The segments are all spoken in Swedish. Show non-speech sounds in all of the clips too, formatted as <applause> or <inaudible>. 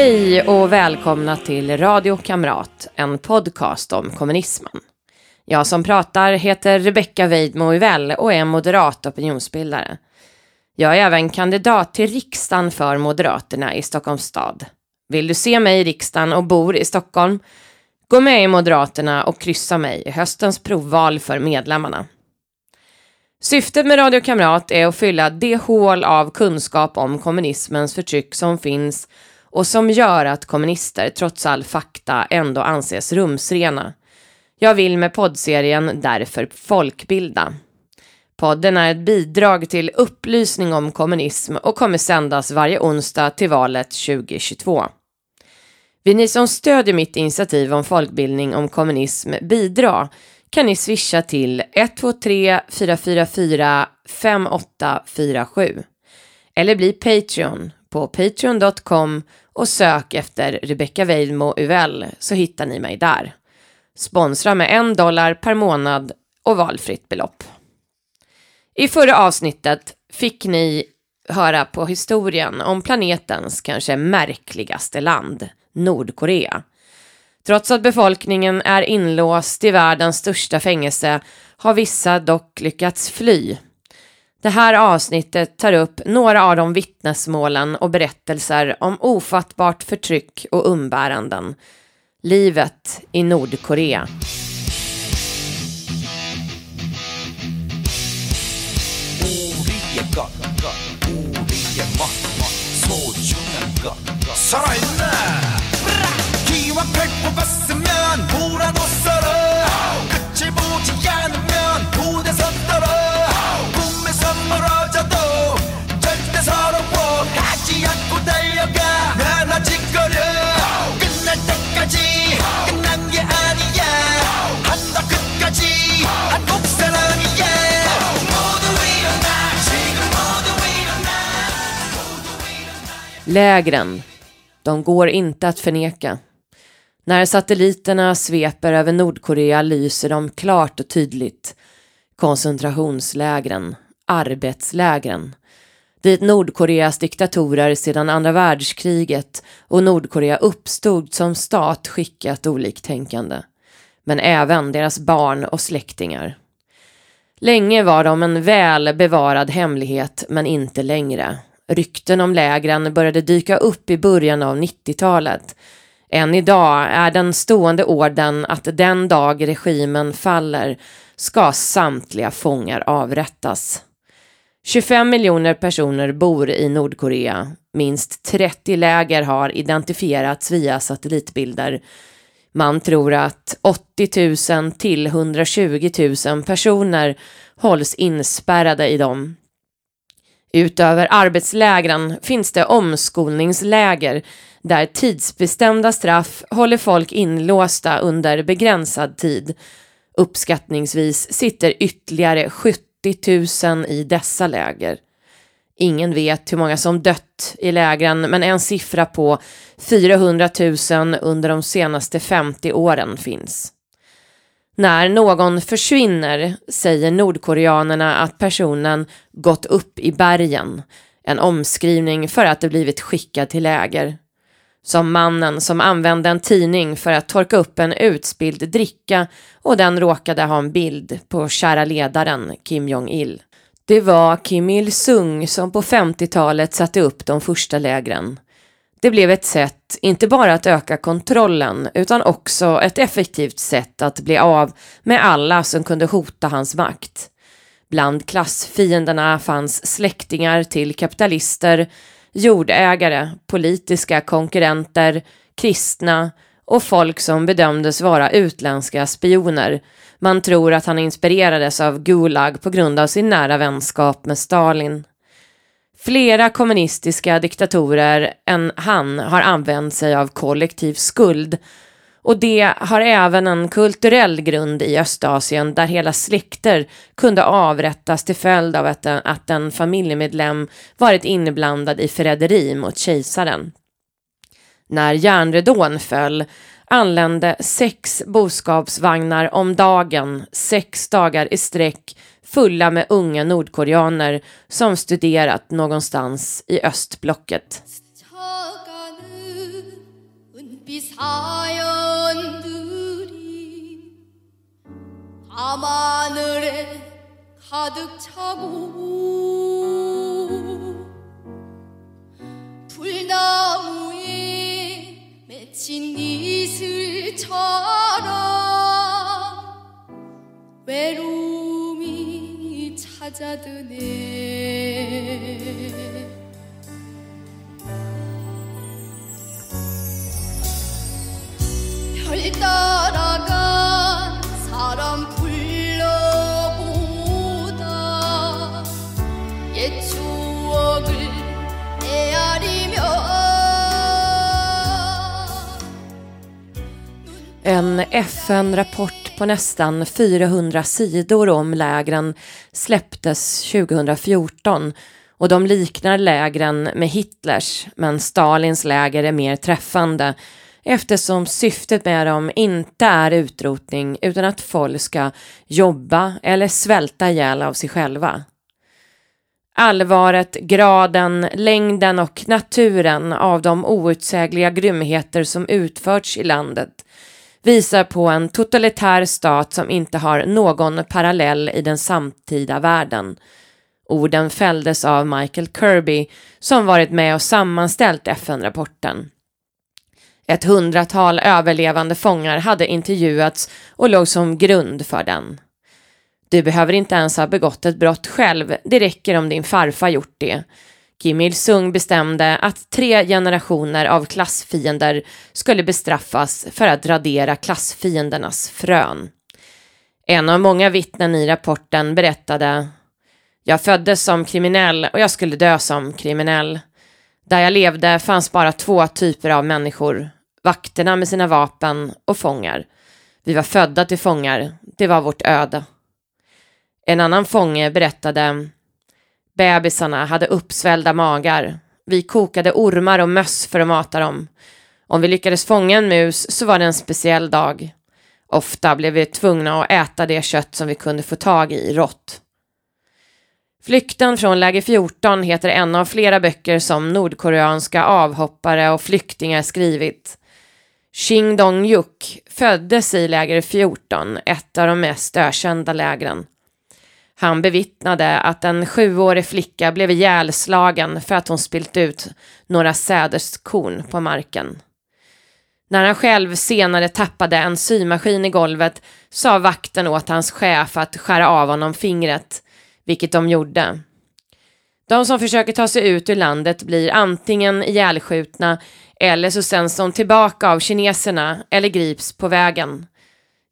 Hej och välkomna till Radio Kamrat, en podcast om kommunismen. Jag som pratar heter Rebecka Weidmo Uvell och är moderat opinionsbildare. Jag är även kandidat till riksdagen för Moderaterna i Stockholms stad. Vill du se mig i riksdagen och bor i Stockholm? Gå med i Moderaterna och kryssa mig i höstens provval för medlemmarna. Syftet med Radio Kamrat är att fylla det hål av kunskap om kommunismens förtryck som finns och som gör att kommunister trots all fakta ändå anses rumsrena. Jag vill med poddserien därför folkbilda. Podden är ett bidrag till upplysning om kommunism och kommer sändas varje onsdag till valet 2022. Vill ni som stödjer mitt initiativ om folkbildning om kommunism bidra kan ni swisha till 123 444 5847 eller bli Patreon på patreon.com och sök efter Rebecca Weidmo Uvell så hittar ni mig där. Sponsra med en dollar per månad och valfritt belopp. I förra avsnittet fick ni höra på historien om planetens kanske märkligaste land, Nordkorea. Trots att befolkningen är inlåst i världens största fängelse har vissa dock lyckats fly. Det här avsnittet tar upp några av de vittnesmålen och berättelser om ofattbart förtryck och umbäranden. Livet i Nordkorea. Lägren. De går inte att förneka. När satelliterna sveper över Nordkorea lyser de klart och tydligt. Koncentrationslägren, arbetslägren. Dit Nordkoreas diktatorer sedan andra världskriget och Nordkorea uppstod som stat skickat oliktänkande. Men även deras barn och släktingar. Länge var de en väl bevarad hemlighet, men inte längre. Rykten om lägren började dyka upp i början av 90-talet än idag är den stående orden att den dag regimen faller ska samtliga fångar avrättas. 25 miljoner personer bor i Nordkorea. Minst 30 läger har identifierats via satellitbilder. Man tror att 80 000 till 120 000 personer hålls inspärrade i dem. Utöver arbetslägren finns det omskolningsläger där tidsbestämda straff håller folk inlåsta under begränsad tid. Uppskattningsvis sitter ytterligare 70 000 i dessa läger. Ingen vet hur många som dött i lägren men en siffra på 400 000 under de senaste 50 åren finns. När någon försvinner säger nordkoreanerna att personen gått upp i bergen, en omskrivning för att det blivit skickad till läger. Som mannen som använde en tidning för att torka upp en utspilld dricka och den råkade ha en bild på kära ledaren Kim Jong-Il. Det var Kim Il-Sung som på 50-talet satte upp de första lägren. Det blev ett sätt, inte bara att öka kontrollen, utan också ett effektivt sätt att bli av med alla som kunde hota hans makt. Bland klassfienderna fanns släktingar till kapitalister, jordägare, politiska konkurrenter, kristna och folk som bedömdes vara utländska spioner. Man tror att han inspirerades av Gulag på grund av sin nära vänskap med Stalin. Flera kommunistiska diktatorer än han har använt sig av kollektiv skuld och det har även en kulturell grund i Östasien där hela släkter kunde avrättas till följd av att en, att en familjemedlem varit inblandad i förräderi mot kejsaren. När järnridån föll anlände sex boskapsvagnar om dagen, sex dagar i sträck fulla med unga nordkoreaner som studerat någonstans i östblocket. 스쳐가는 이 사연들이 밤하늘에 가득 차고 불나무에 맺힌 이슬처럼 외로움이 찾아드네. 별 따라간 사람 불러보다 옛 추억을 헤아리며 En FN-rapport på nästan 400 sidor om lägren släpptes 2014 och de liknar lägren med Hitlers men Stalins läger är mer träffande eftersom syftet med dem inte är utrotning utan att folk ska jobba eller svälta ihjäl av sig själva. Allvaret, graden, längden och naturen av de outsägliga grymheter som utförts i landet visar på en totalitär stat som inte har någon parallell i den samtida världen. Orden fälldes av Michael Kirby som varit med och sammanställt FN-rapporten. Ett hundratal överlevande fångar hade intervjuats och låg som grund för den. Du behöver inte ens ha begått ett brott själv, det räcker om din farfar gjort det. Kim Il-Sung bestämde att tre generationer av klassfiender skulle bestraffas för att radera klassfiendernas frön. En av många vittnen i rapporten berättade Jag föddes som kriminell och jag skulle dö som kriminell. Där jag levde fanns bara två typer av människor. Vakterna med sina vapen och fångar. Vi var födda till fångar. Det var vårt öde. En annan fånge berättade Bebisarna hade uppsvällda magar. Vi kokade ormar och möss för att mata dem. Om vi lyckades fånga en mus så var det en speciell dag. Ofta blev vi tvungna att äta det kött som vi kunde få tag i rått. Flykten från läger 14 heter en av flera böcker som nordkoreanska avhoppare och flyktingar skrivit. Shin Dong-Juk föddes i läger 14, ett av de mest ökända lägren. Han bevittnade att en sjuårig flicka blev ihjälslagen för att hon spilt ut några sädeskorn på marken. När han själv senare tappade en symaskin i golvet sa vakten åt hans chef att skära av honom fingret, vilket de gjorde. De som försöker ta sig ut ur landet blir antingen ihjälskjutna eller så sänds de tillbaka av kineserna eller grips på vägen.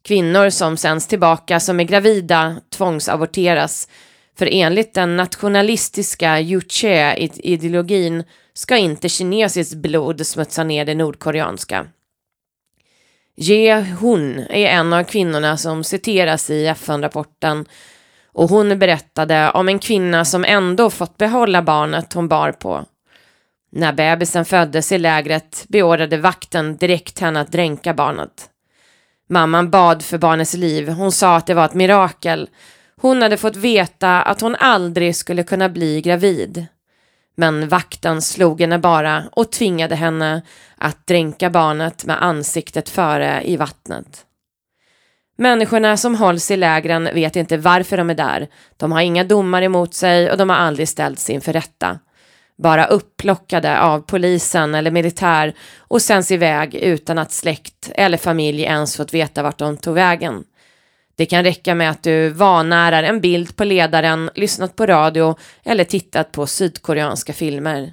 Kvinnor som sänds tillbaka som är gravida tvångsaborteras för enligt den nationalistiska Juche-ideologin ska inte kinesiskt blod smutsa ner det nordkoreanska. Ye Hun är en av kvinnorna som citeras i FN-rapporten och hon berättade om en kvinna som ändå fått behålla barnet hon bar på. När bebisen föddes i lägret beordrade vakten direkt henne att dränka barnet. Mamman bad för barnets liv. Hon sa att det var ett mirakel. Hon hade fått veta att hon aldrig skulle kunna bli gravid. Men vakten slog henne bara och tvingade henne att dränka barnet med ansiktet före i vattnet. Människorna som hålls i lägren vet inte varför de är där. De har inga domar emot sig och de har aldrig ställts inför rätta bara upplockade av polisen eller militär och sänds iväg utan att släkt eller familj ens fått veta vart de tog vägen. Det kan räcka med att du vanärar en bild på ledaren, lyssnat på radio eller tittat på sydkoreanska filmer.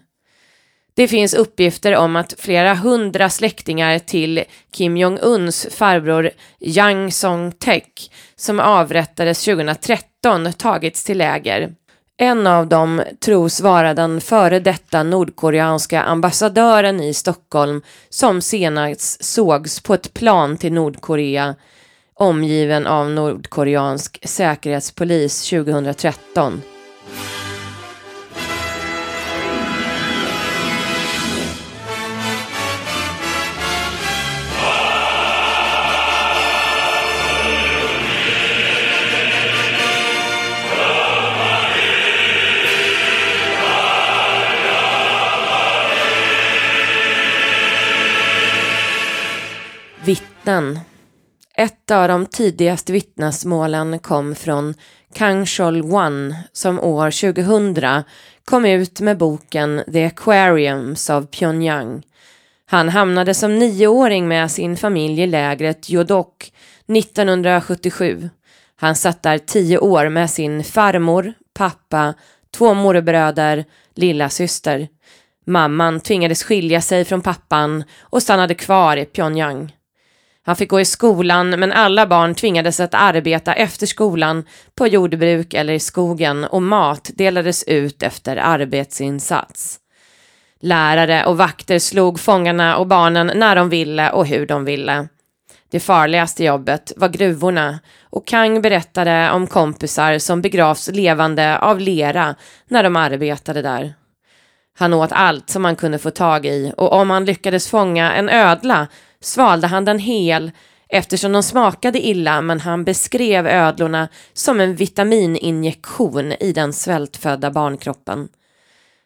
Det finns uppgifter om att flera hundra släktingar till Kim Jong-Uns farbror Yang Song-Tek som avrättades 2013 tagits till läger. En av dem tros vara den före detta nordkoreanska ambassadören i Stockholm som senast sågs på ett plan till Nordkorea omgiven av nordkoreansk säkerhetspolis 2013. Vittnen. Ett av de tidigaste vittnesmålen kom från Kang Shol-wan som år 2000 kom ut med boken The Aquariums of Pyongyang. Han hamnade som nioåring med sin familj i lägret Yodok 1977. Han satt där tio år med sin farmor, pappa, två morbröder, lilla syster. Mamman tvingades skilja sig från pappan och stannade kvar i Pyongyang. Han fick gå i skolan men alla barn tvingades att arbeta efter skolan på jordbruk eller i skogen och mat delades ut efter arbetsinsats. Lärare och vakter slog fångarna och barnen när de ville och hur de ville. Det farligaste jobbet var gruvorna och Kang berättade om kompisar som begravs levande av lera när de arbetade där. Han åt allt som han kunde få tag i och om han lyckades fånga en ödla svalde han den hel eftersom de smakade illa men han beskrev ödlorna som en vitamininjektion i den svältfödda barnkroppen.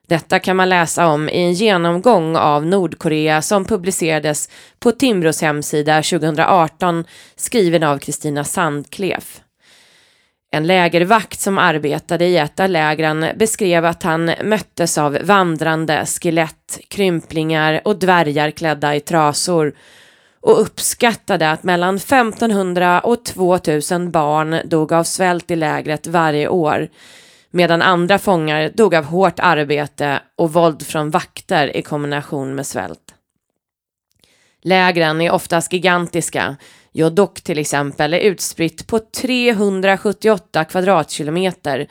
Detta kan man läsa om i en genomgång av Nordkorea som publicerades på Timbros hemsida 2018 skriven av Kristina Sandklef. En lägervakt som arbetade i ett av lägren beskrev att han möttes av vandrande skelett, krymplingar och dvärgar klädda i trasor och uppskattade att mellan 1500 och 2000 barn dog av svält i lägret varje år medan andra fångar dog av hårt arbete och våld från vakter i kombination med svält. Lägren är oftast gigantiska. Jodok till exempel är utspritt på 378 kvadratkilometer.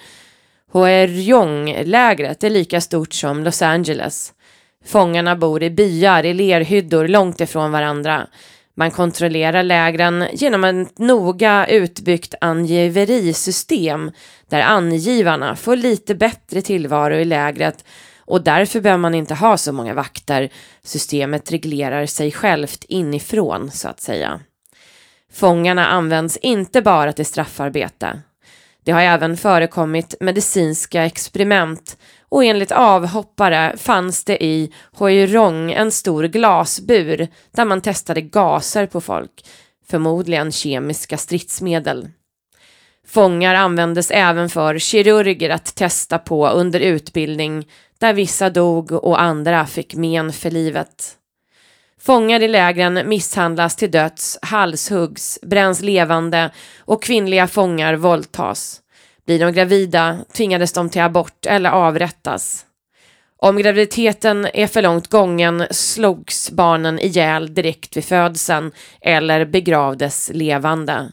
Hoerjong-lägret är lika stort som Los Angeles. Fångarna bor i byar i lerhyddor långt ifrån varandra. Man kontrollerar lägren genom ett noga utbyggt angiverisystem där angivarna får lite bättre tillvaro i lägret och därför behöver man inte ha så många vakter. Systemet reglerar sig självt inifrån så att säga. Fångarna används inte bara till straffarbete. Det har även förekommit medicinska experiment och enligt avhoppare fanns det i Hoirong en stor glasbur där man testade gaser på folk, förmodligen kemiska stridsmedel. Fångar användes även för kirurger att testa på under utbildning där vissa dog och andra fick men för livet. Fångar i lägren misshandlas till döds, halshuggs, bränns levande och kvinnliga fångar våldtas. Blir de gravida tvingades de till abort eller avrättas. Om graviditeten är för långt gången slogs barnen ihjäl direkt vid födseln eller begravdes levande.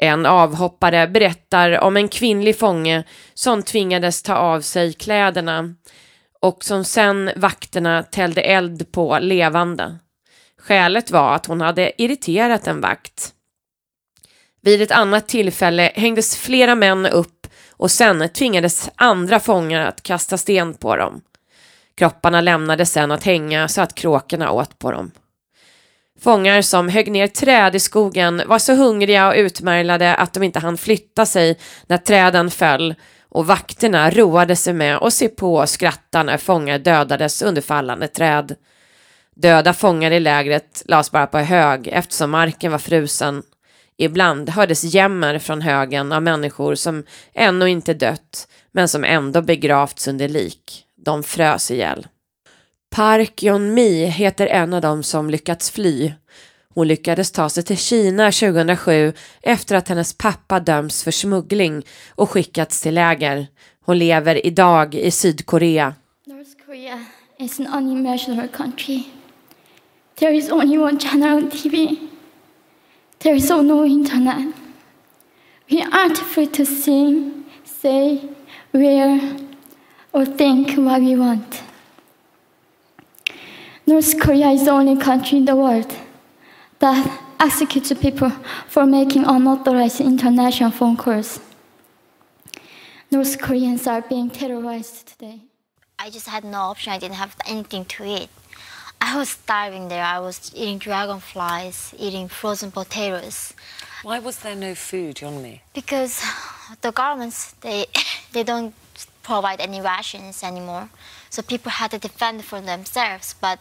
En avhoppare berättar om en kvinnlig fånge som tvingades ta av sig kläderna och som sen vakterna tällde eld på levande. Skälet var att hon hade irriterat en vakt. Vid ett annat tillfälle hängdes flera män upp och sen tvingades andra fångar att kasta sten på dem. Kropparna lämnades sen att hänga så att kråkorna åt på dem. Fångar som högg ner träd i skogen var så hungriga och utmärglade att de inte hann flytta sig när träden föll och vakterna roade sig med att se på och skratta när fångar dödades under fallande träd. Döda fångar i lägret lades bara på hög eftersom marken var frusen. Ibland hördes jämmer från högen av människor som ännu inte dött men som ändå begravts under lik. De frös ihjäl. Park Yeon-mi heter en av dem som lyckats fly. Hon lyckades ta sig till Kina 2007 efter att hennes pappa dömts för smuggling och skickats till läger. Hon lever idag i Sydkorea. North Korea is an unimaginable country. There is only one channel on TV. There is no internet. We aren't free to sing, say, wear, or think what we want. North Korea is the only country in the world that executes people for making unauthorized international phone calls. North Koreans are being terrorized today. I just had no option. I didn't have anything to eat. I was starving there. I was eating dragonflies, eating frozen potatoes, Why was there no food, Yeonmi? because the governments they <laughs> they don't provide any rations anymore. So people had to defend for themselves. But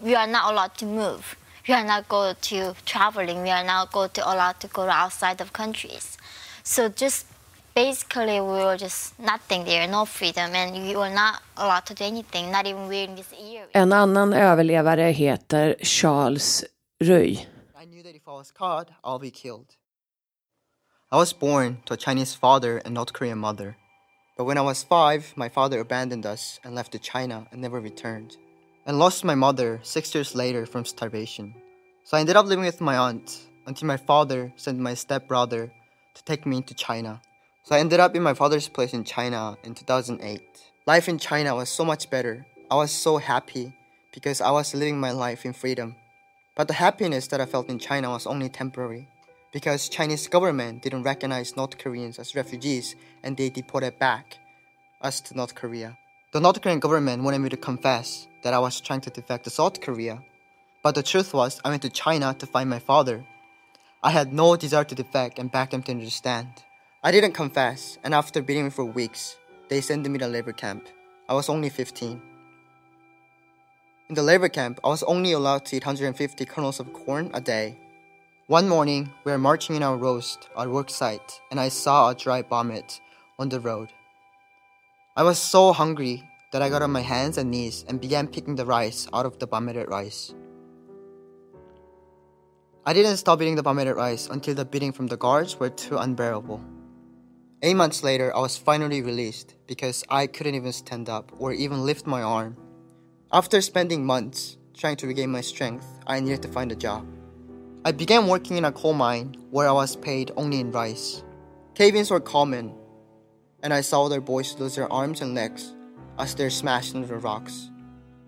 we are not allowed to move. we are not go to traveling. We are not go to allowed to go outside of countries. So just basically we were just nothing there, no freedom, and we were not allowed to do anything, not even wearing this earring. En annan överlevare heter Charles Rui. I knew that if I was caught, I'll be killed. I was born to a Chinese father and North Korean mother. But when I was five, my father abandoned us and left to China and never returned. And lost my mother six years later from starvation. So I ended up living with my aunt until my father sent my stepbrother to take me to China. So I ended up in my father's place in China in 2008. Life in China was so much better. I was so happy because I was living my life in freedom. But the happiness that I felt in China was only temporary because Chinese government didn't recognize North Koreans as refugees and they deported back us to North Korea. The North Korean government wanted me to confess that I was trying to defect to South Korea. But the truth was I went to China to find my father. I had no desire to defect and beg them to understand. I didn't confess, and after beating me for weeks, they sent me to labor camp. I was only 15. In the labor camp, I was only allowed to eat 150 kernels of corn a day. One morning, we were marching in our roast, our work site, and I saw a dry vomit on the road. I was so hungry that I got on my hands and knees and began picking the rice out of the vomited rice. I didn't stop eating the vomited rice until the beating from the guards were too unbearable. Eight months later, I was finally released because I couldn't even stand up or even lift my arm. After spending months trying to regain my strength, I needed to find a job. I began working in a coal mine where I was paid only in rice. Cave ins were common, and I saw other boys lose their arms and legs as they're smashed into the rocks.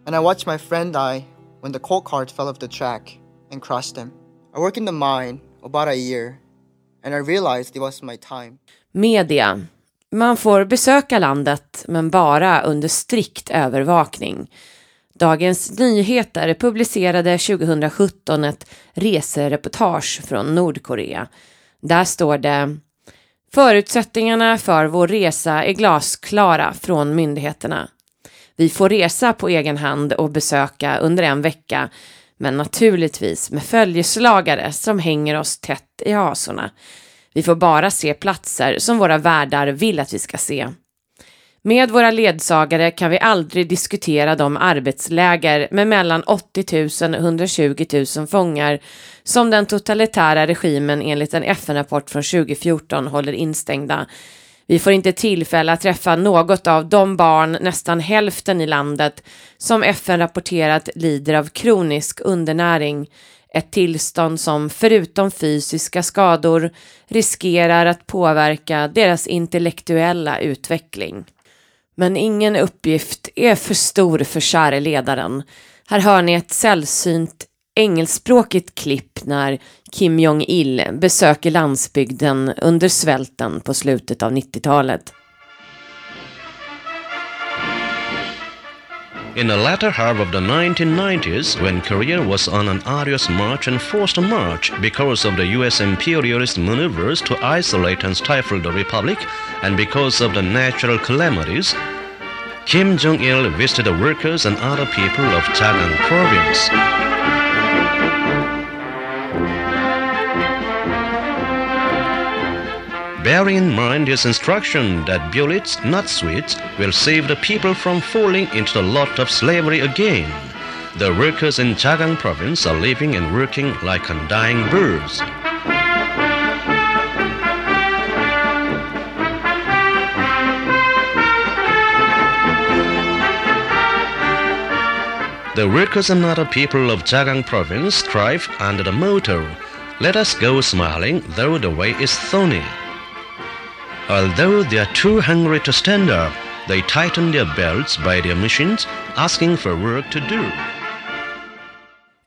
And I watched my friend die when the coal cart fell off the track and crushed him. I worked in the mine about a year, and I realized it was my time. Media. Man får besöka landet, men bara under strikt övervakning. Dagens Nyheter publicerade 2017 ett resereportage från Nordkorea. Där står det Förutsättningarna för vår resa är glasklara från myndigheterna. Vi får resa på egen hand och besöka under en vecka, men naturligtvis med följeslagare som hänger oss tätt i hasorna. Vi får bara se platser som våra värdar vill att vi ska se. Med våra ledsagare kan vi aldrig diskutera de arbetsläger med mellan 80 000 och 120 000 fångar som den totalitära regimen enligt en FN-rapport från 2014 håller instängda. Vi får inte tillfälle att träffa något av de barn, nästan hälften i landet, som FN rapporterat lider av kronisk undernäring. Ett tillstånd som förutom fysiska skador riskerar att påverka deras intellektuella utveckling. Men ingen uppgift är för stor för käre ledaren. Här hör ni ett sällsynt engelskspråkigt klipp när Kim Jong-Il besöker landsbygden under svälten på slutet av 90-talet. In the latter half of the 1990s, when Korea was on an arduous march and forced march because of the US imperialist maneuvers to isolate and stifle the republic, and because of the natural calamities, Kim Jong il visited the workers and other people of Chagang province. Bearing in mind his instruction that bullets, not sweets, will save the people from falling into the lot of slavery again, the workers in Chagang province are living and working like undying birds. The workers and other people of Chagang province strive under the motto, Let us go smiling, though the way is thorny. Although they are too hungry to stand up, they tighten their belts by their machines, asking for work to do.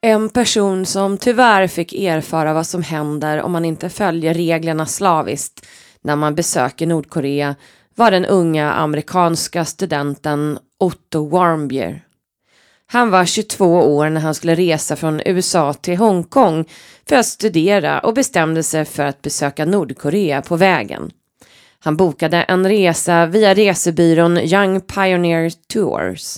En person som tyvärr fick erfara vad som händer om man inte följer reglerna slaviskt när man besöker Nordkorea var den unga amerikanska studenten Otto Warmbier. Han var 22 år när han skulle resa från USA till Hongkong för att studera och bestämde sig för att besöka Nordkorea på vägen. Han bokade en resa via resebyrån Young Pioneer Tours.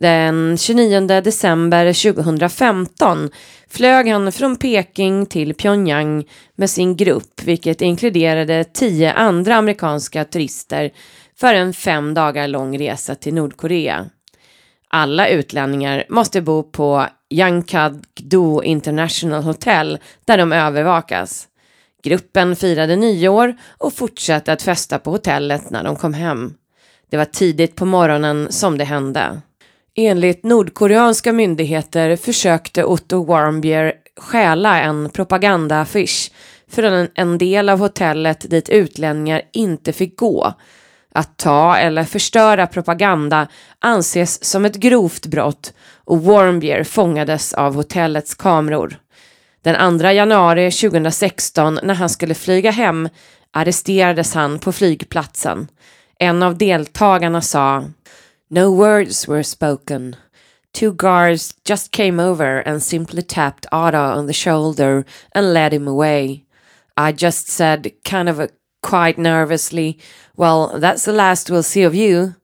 Den 29 december 2015 flög han från Peking till Pyongyang med sin grupp, vilket inkluderade tio andra amerikanska turister för en fem dagar lång resa till Nordkorea. Alla utlänningar måste bo på Yangkad-do International Hotel där de övervakas. Gruppen firade nyår och fortsatte att festa på hotellet när de kom hem. Det var tidigt på morgonen som det hände. Enligt nordkoreanska myndigheter försökte Otto Warmbier stjäla en propagandaaffisch från en del av hotellet dit utlänningar inte fick gå. Att ta eller förstöra propaganda anses som ett grovt brott och Warmbier fångades av hotellets kameror. Den 2 januari 2016 när han skulle flyga hem arresterades han på flygplatsen. En av deltagarna sa No words were spoken. Two guards just came over and simply tapped Otto on the shoulder and led him away. I just said, kind of a, quite nervously, Well, that's the last we'll see of you.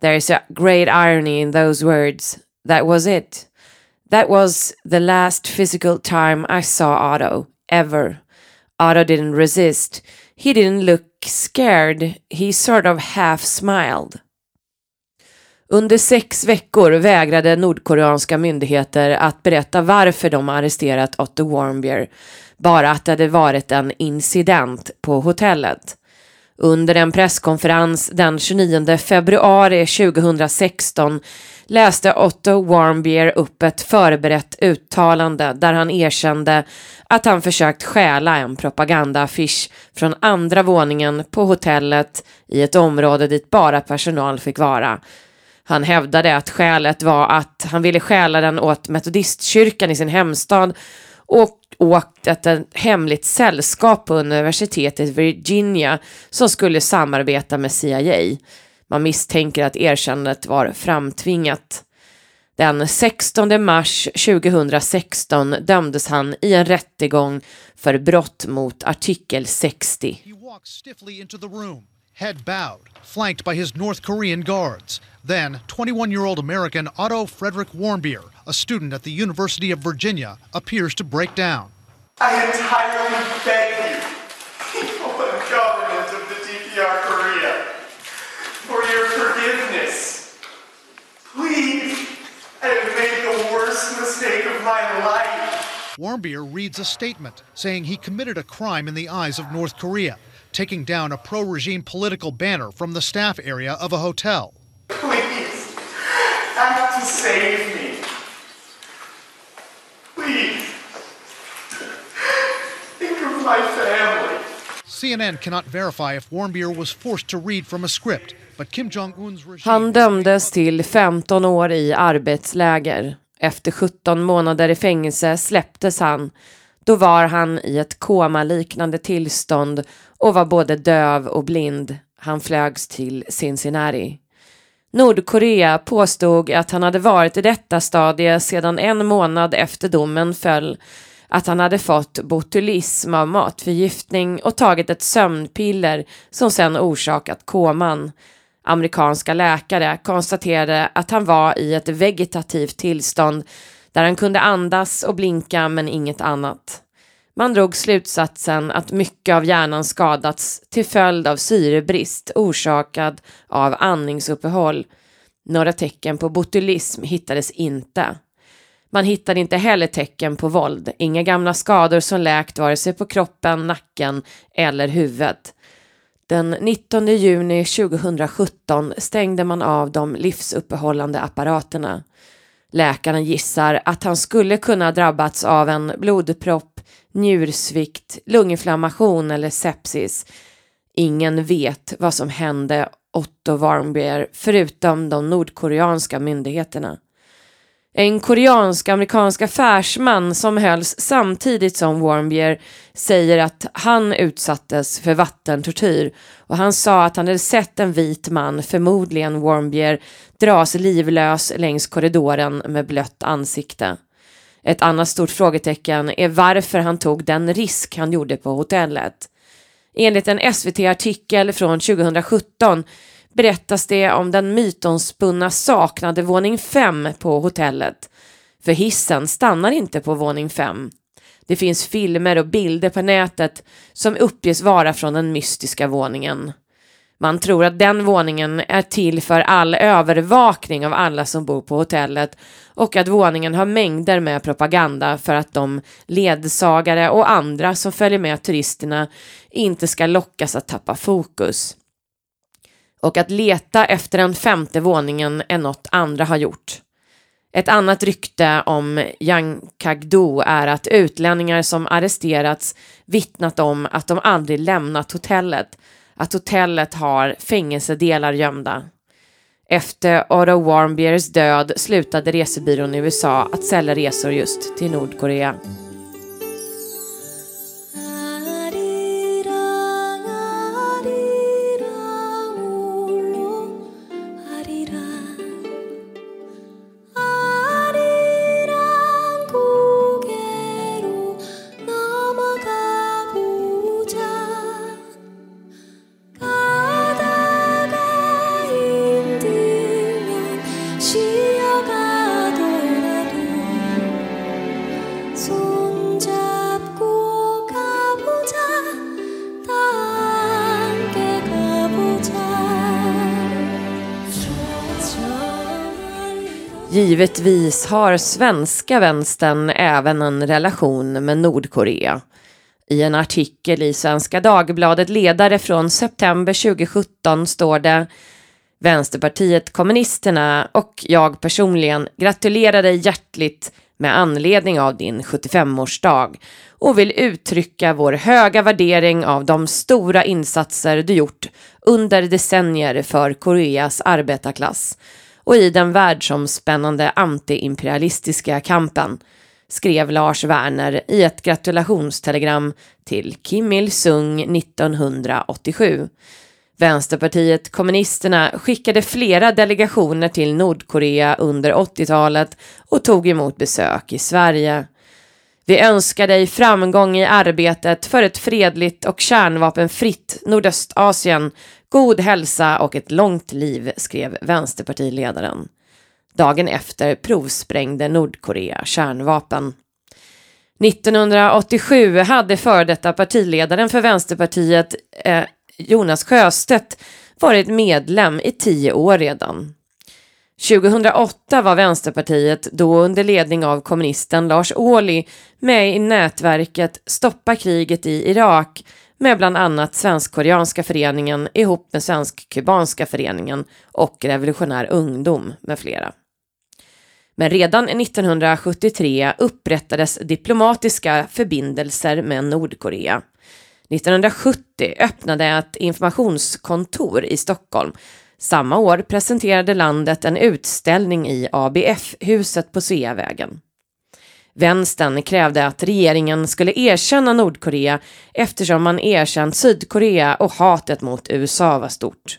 There's a great irony in those words. That was it. That was the last physical time I saw Otto, ever. Otto didn't resist. He didn't look scared. He sort of half smiled. Under sex veckor vägrade nordkoreanska myndigheter att berätta varför de arresterat Otto Warmbier, bara att det hade varit en incident på hotellet. Under en presskonferens den 29 februari 2016 läste Otto Warmbier upp ett förberett uttalande där han erkände att han försökt stjäla en propagandaaffisch från andra våningen på hotellet i ett område dit bara personal fick vara. Han hävdade att skälet var att han ville stjäla den åt metodistkyrkan i sin hemstad och åkt ett hemligt sällskap på universitetet Virginia som skulle samarbeta med CIA. Man misstänker att erkännandet var framtvingat. Den 16 mars 2016 dömdes han i en rättegång för brott mot artikel 60. He walks stiffly into the room, head bowed, flanked by his North Korean guards. Then, 21 year old American Otto Frederick Warmbier, a student at the University of Virginia, appears to break down. I entirely beg you, people and government of the DPR Korea, for your forgiveness. Please, I have made the worst mistake of my life. Warmbier reads a statement saying he committed a crime in the eyes of North Korea, taking down a pro regime political banner from the staff area of a hotel. Please, act to save Han dömdes till 15 år i arbetsläger. Efter 17 månader i fängelse släpptes han. Då var han i ett komaliknande tillstånd och var både döv och blind. Han flögs till Cincinnati. Nordkorea påstod att han hade varit i detta stadie sedan en månad efter domen föll, att han hade fått botulism av matförgiftning och tagit ett sömnpiller som sedan orsakat koman. Amerikanska läkare konstaterade att han var i ett vegetativt tillstånd där han kunde andas och blinka men inget annat. Man drog slutsatsen att mycket av hjärnan skadats till följd av syrebrist orsakad av andningsuppehåll. Några tecken på botulism hittades inte. Man hittade inte heller tecken på våld, inga gamla skador som läkt vare sig på kroppen, nacken eller huvudet. Den 19 juni 2017 stängde man av de livsuppehållande apparaterna. Läkaren gissar att han skulle kunna ha drabbats av en blodpropp, njursvikt, lunginflammation eller sepsis. Ingen vet vad som hände Otto Warmbier förutom de nordkoreanska myndigheterna. En koreansk-amerikansk affärsman som hölls samtidigt som Warmbier säger att han utsattes för vattentortyr och han sa att han hade sett en vit man, förmodligen Warmbier, dras livlös längs korridoren med blött ansikte. Ett annat stort frågetecken är varför han tog den risk han gjorde på hotellet. Enligt en SVT-artikel från 2017 berättas det om den mytomspunna saknade våning 5 på hotellet. För hissen stannar inte på våning 5. Det finns filmer och bilder på nätet som uppges vara från den mystiska våningen. Man tror att den våningen är till för all övervakning av alla som bor på hotellet och att våningen har mängder med propaganda för att de ledsagare och andra som följer med turisterna inte ska lockas att tappa fokus. Och att leta efter den femte våningen är något andra har gjort. Ett annat rykte om Yang Kagdo är att utlänningar som arresterats vittnat om att de aldrig lämnat hotellet, att hotellet har fängelsedelar gömda. Efter Otto Warmbiers död slutade resebyrån i USA att sälja resor just till Nordkorea. Givetvis har svenska vänstern även en relation med Nordkorea. I en artikel i Svenska Dagbladet ledare från september 2017 står det Vänsterpartiet kommunisterna och jag personligen gratulerar dig hjärtligt med anledning av din 75-årsdag och vill uttrycka vår höga värdering av de stora insatser du gjort under decennier för Koreas arbetarklass och i den världsomspännande antiimperialistiska kampen, skrev Lars Werner i ett gratulationstelegram till Kim Il-Sung 1987. Vänsterpartiet kommunisterna skickade flera delegationer till Nordkorea under 80-talet och tog emot besök i Sverige. Vi önskar dig framgång i arbetet för ett fredligt och kärnvapenfritt Nordöstasien God hälsa och ett långt liv, skrev vänsterpartiledaren. Dagen efter provsprängde Nordkorea kärnvapen. 1987 hade före detta partiledaren för Vänsterpartiet, eh, Jonas Sjöstedt, varit medlem i tio år redan. 2008 var Vänsterpartiet, då under ledning av kommunisten Lars Ohly, med i nätverket Stoppa kriget i Irak med bland annat Svensk-koreanska föreningen ihop med Svensk-kubanska föreningen och Revolutionär ungdom med flera. Men redan 1973 upprättades diplomatiska förbindelser med Nordkorea. 1970 öppnade ett informationskontor i Stockholm. Samma år presenterade landet en utställning i ABF-huset på Sveavägen. Vänstern krävde att regeringen skulle erkänna Nordkorea eftersom man erkänt Sydkorea och hatet mot USA var stort.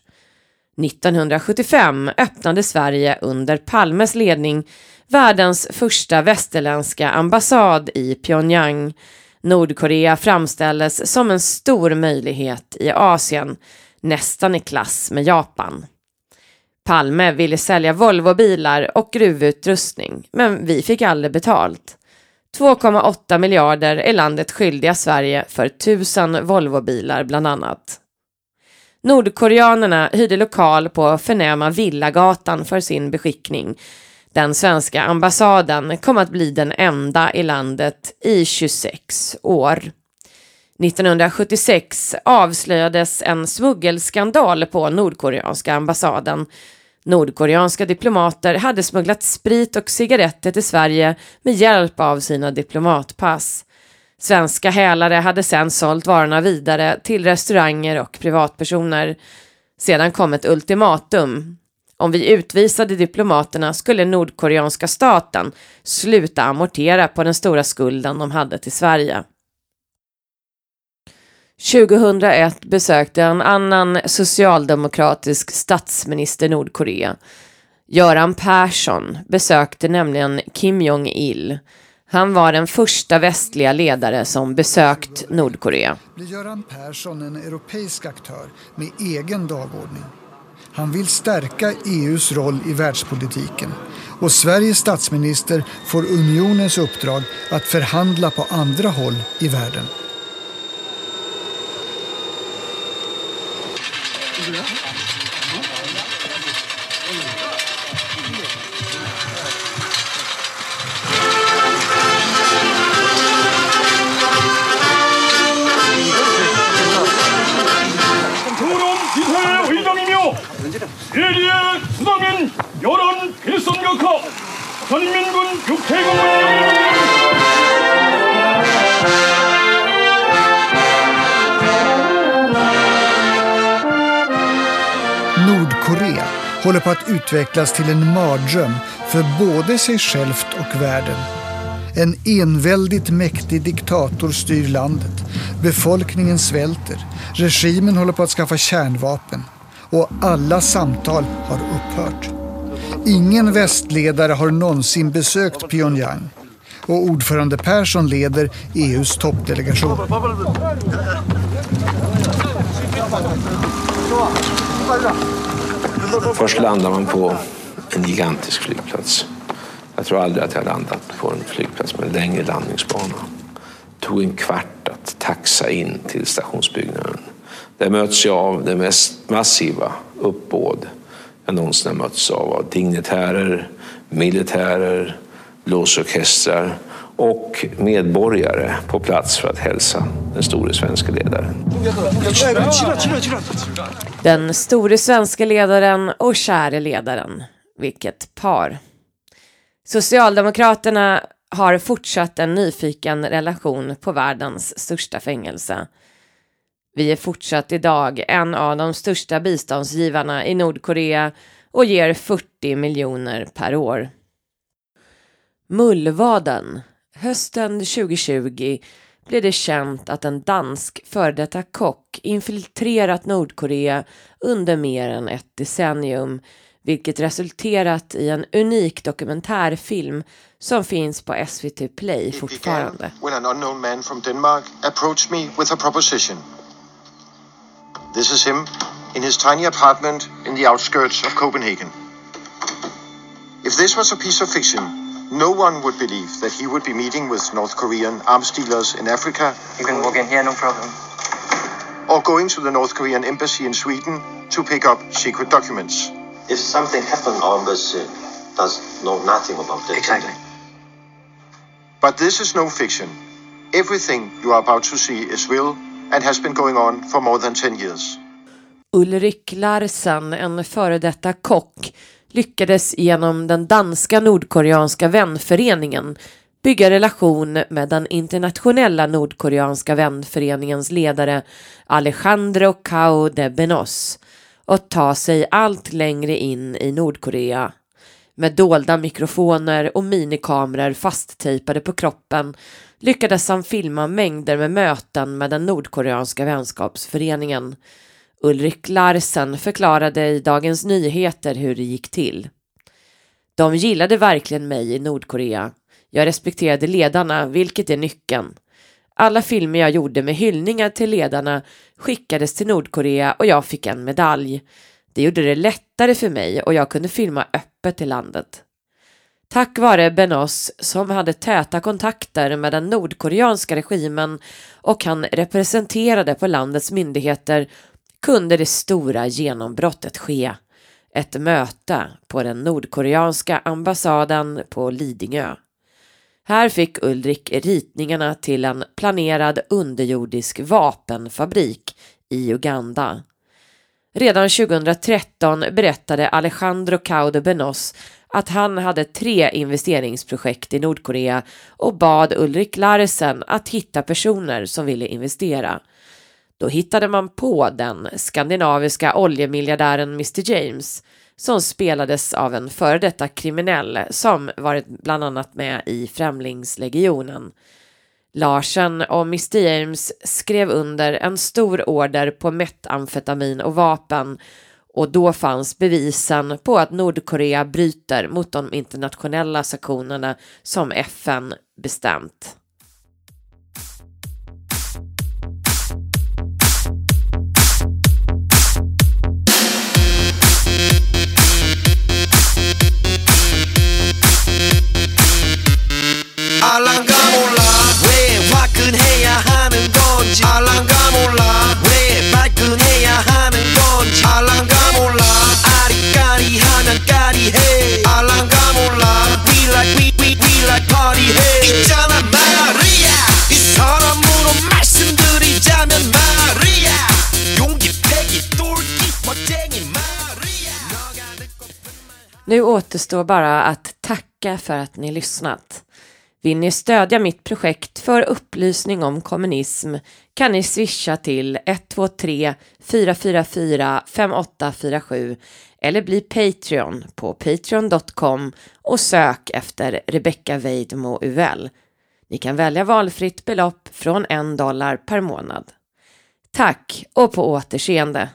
1975 öppnade Sverige under Palmes ledning världens första västerländska ambassad i Pyongyang. Nordkorea framställdes som en stor möjlighet i Asien, nästan i klass med Japan. Palme ville sälja Volvobilar och gruvutrustning, men vi fick aldrig betalt. 2,8 miljarder är landet skyldiga Sverige för tusen Volvobilar bland annat. Nordkoreanerna hyrde lokal på förnäma Villagatan för sin beskickning. Den svenska ambassaden kom att bli den enda i landet i 26 år. 1976 avslöjades en smuggelskandal på nordkoreanska ambassaden Nordkoreanska diplomater hade smugglat sprit och cigaretter till Sverige med hjälp av sina diplomatpass. Svenska hälare hade sedan sålt varorna vidare till restauranger och privatpersoner. Sedan kom ett ultimatum. Om vi utvisade diplomaterna skulle nordkoreanska staten sluta amortera på den stora skulden de hade till Sverige. 2001 besökte en annan socialdemokratisk statsminister Nordkorea. Göran Persson besökte nämligen Kim Jong-Il. Han var den första västliga ledare som besökt Nordkorea. Blir Göran Persson en europeisk aktör med egen dagordning? Han vill stärka EUs roll i världspolitiken och Sveriges statsminister får unionens uppdrag att förhandla på andra håll i världen. 필선각하 전민군 Nordkorea håller på att utvecklas till en mardröm för både sig självt och världen. En enväldigt mäktig diktator styr landet. Befolkningen svälter. Regimen håller på att skaffa kärnvapen. Och alla samtal har upphört. Ingen västledare har någonsin besökt Pyongyang. Och ordförande Persson leder EUs toppdelegation. Först landar man på en gigantisk flygplats. Jag tror aldrig att jag landat på en flygplats med en längre landningsbana. Det tog en kvart att taxa in till stationsbyggnaden. Där möts jag av det mest massiva uppbåd jag någonsin har mötts av. Av dignitärer, militärer, blåsorkestrar och medborgare på plats för att hälsa den store svenska ledaren. Den store svenska ledaren och käre ledaren. Vilket par. Socialdemokraterna har fortsatt en nyfiken relation på världens största fängelse. Vi är fortsatt idag en av de största biståndsgivarna i Nordkorea och ger 40 miljoner per år. Mullvaden. Hösten 2020 blev det känt att en dansk före detta kock infiltrerat Nordkorea under mer än ett decennium vilket resulterat i en unik dokumentärfilm som finns på SVT Play fortfarande. when an unknown man from Denmark approached me with a proposition. This is him in his tiny apartment in the outskirts of Copenhagen. If this was a piece of fiction, no one would believe that he would be meeting with North Korean arms dealers in Africa. You can walk in here, no problem. Or going to the North Korean embassy in Sweden to pick up secret documents. If something happened, our embassy does know nothing about that. Exactly. But this is no fiction. Everything you are about to see is real and has been going on for more than 10 years. Ulrik Larsen, en före detta kock, lyckades genom den danska nordkoreanska vänföreningen bygga relation med den internationella nordkoreanska vänföreningens ledare Alejandro Cao de Benos och ta sig allt längre in i Nordkorea. Med dolda mikrofoner och minikameror fasttejpade på kroppen lyckades han filma mängder med möten med den nordkoreanska vänskapsföreningen. Ulrik Larsen förklarade i Dagens Nyheter hur det gick till. De gillade verkligen mig i Nordkorea. Jag respekterade ledarna, vilket är nyckeln. Alla filmer jag gjorde med hyllningar till ledarna skickades till Nordkorea och jag fick en medalj. Det gjorde det lättare för mig och jag kunde filma öppet i landet. Tack vare Benos, som hade täta kontakter med den nordkoreanska regimen och han representerade på landets myndigheter, kunde det stora genombrottet ske. Ett möte på den nordkoreanska ambassaden på Lidingö. Här fick Ulrik ritningarna till en planerad underjordisk vapenfabrik i Uganda. Redan 2013 berättade Alejandro Caude Benos att han hade tre investeringsprojekt i Nordkorea och bad Ulrik Larsen att hitta personer som ville investera. Då hittade man på den skandinaviska oljemiljardären Mr James som spelades av en före detta kriminell som varit bland annat med i Främlingslegionen. Larsen och Mr James skrev under en stor order på metamfetamin och vapen och då fanns bevisen på att Nordkorea bryter mot de internationella sanktionerna som FN bestämt. 알랑가몰라 왜 화끈해야 하는 건지 알랑가몰라 Nu återstår bara att tacka för att ni lyssnat. Vill ni stödja mitt projekt för upplysning om kommunism kan ni swisha till 123 444 5847 eller bli Patreon på patreon.com och sök efter Rebecca Weidmo Uvell. Ni kan välja valfritt belopp från en dollar per månad. Tack och på återseende!